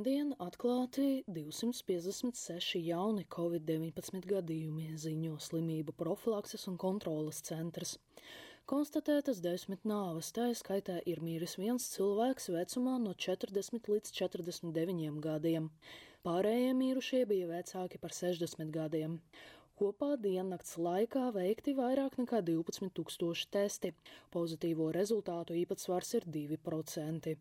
konstatēti 256 jauni covid-19 gadījumi, ziņo slimību profilakses un kontrolas centrs. Konstatētas desmit nāves, tā skaitā ir miris viens cilvēks vecumā no 40 līdz 49 gadiem. Pārējie mirušie bija vecāki par 60 gadiem. Kopā diennakts laikā veikti vairāk nekā 12 tūkstoši testi. Pozitīvo rezultātu īpatsvars ir 2%.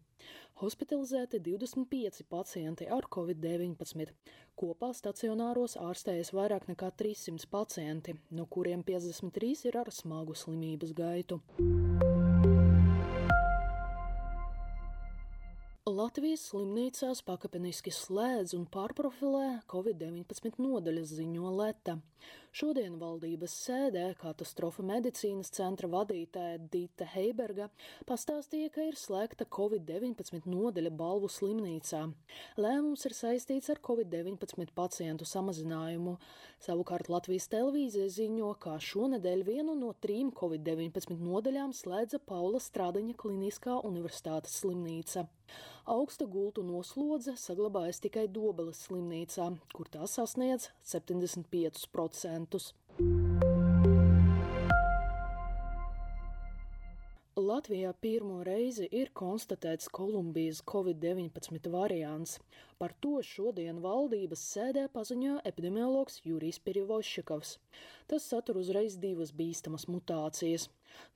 Hospitalizēti 25 pacienti ar covid-19. Kopā stacionāros ārstējas vairāk nekā 300 pacienti, no kuriem 53 ir ar smagu slimības gaitu. Latvijas slimnīcās pakāpeniski slēdz un pārprofilē Covid-19 nodaļas ziņo Leta. Šodien valdības sēdē katastrofa medicīnas centra vadītāja Dita Heiberga pastāstīja, ka ir slēgta Covid-19 nodaļa Balvu slimnīcā. Lēmums ir saistīts ar Covid-19 pacientu samazinājumu. Savukārt Latvijas televīzija ziņo, ka šonedēļ vienu no trim Covid-19 nodaļām slēdza Paula Strādaņa Kliniskā universitātes slimnīca. Augsta gultu noslodze saglabājas tikai Dobeles slimnīcā, kur tā sasniedz 75%. Latvijā pirmo reizi ir konstatēts Kolumbijas covid-19 variants. Par to šodien valdības sēdē paziņoja epidemiologs Jurijs Pirjovoščikovs. Tas satur uzreiz divas bīstamas mutācijas.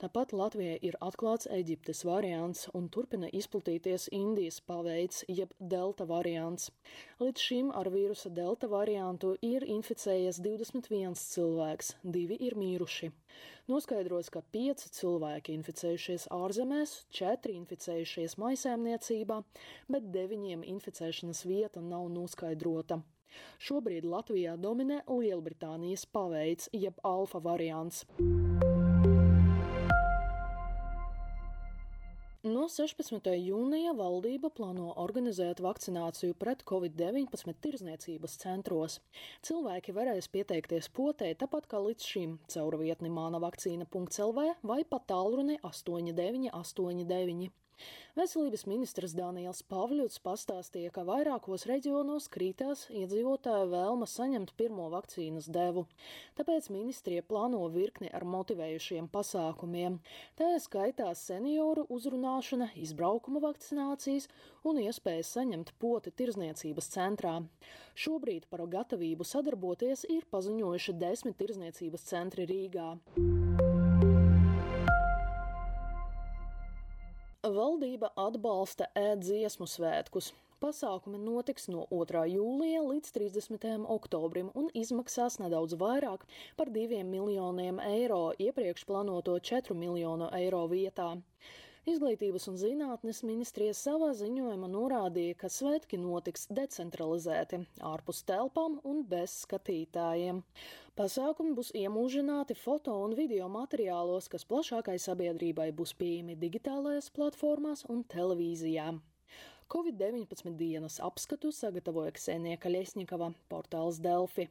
Tāpat Latvijai ir atklāts Eģiptes variants un turpina izplatīties Indijas paveids, jeb delta variants. Līdz šim ar vīrusa delta variantu ir inficējies 21 cilvēks, divi ir mīruši. Noskaidros, ka pieci cilvēki inficējušies ārzemēs, četri inficējušies maisēmniecībā, bet deviņiem inficēšanas vieta nav noskaidrota. Šobrīd Latvijā dominē Lielbritānijas paveids, jeb alfa variants. No 16. jūnija valdība plāno organizēt vakcināciju pret covid-19 tirzniecības centros. Cilvēki varēs pieteikties potē tāpat kā līdz šim caur vietni māna vakcīna.lv vai pa tālruni 8989. Veselības ministrs Daniels Pavļuts pastāstīja, ka vairākos reģionos krītās iedzīvotāju vēlme saņemt pirmo vakcīnas devu. Tāpēc ministrija plāno virkni ar motivējušiem pasākumiem. Tā skaitā senioru uzrunāšana, izbraukuma vakcinācijas un iespēja saņemt poti tirzniecības centrā. Šobrīd par gatavību sadarboties ir paziņojuši desmit tirzniecības centri Rīgā. Valdība atbalsta ēdziesmu svētkus. Pasākumi notiks no 2. jūlija līdz 30. oktobrim un izmaksās nedaudz vairāk par 2 miljoniem eiro iepriekš plānoto 4 miljonu eiro vietā. Izglītības un zinātnes ministrija savā ziņojumā norādīja, ka svētki notiks decentralizēti, ārpus telpām un bez skatītājiem. Pasākumi būs iemūžināti foto un video materiālos, kas plašākai sabiedrībai būs pieejami digitālajās platformās un televīzijā. Covid-19 dienas apskatu sagatavoja Ksenija Kaļesņikava, portāls Delfi.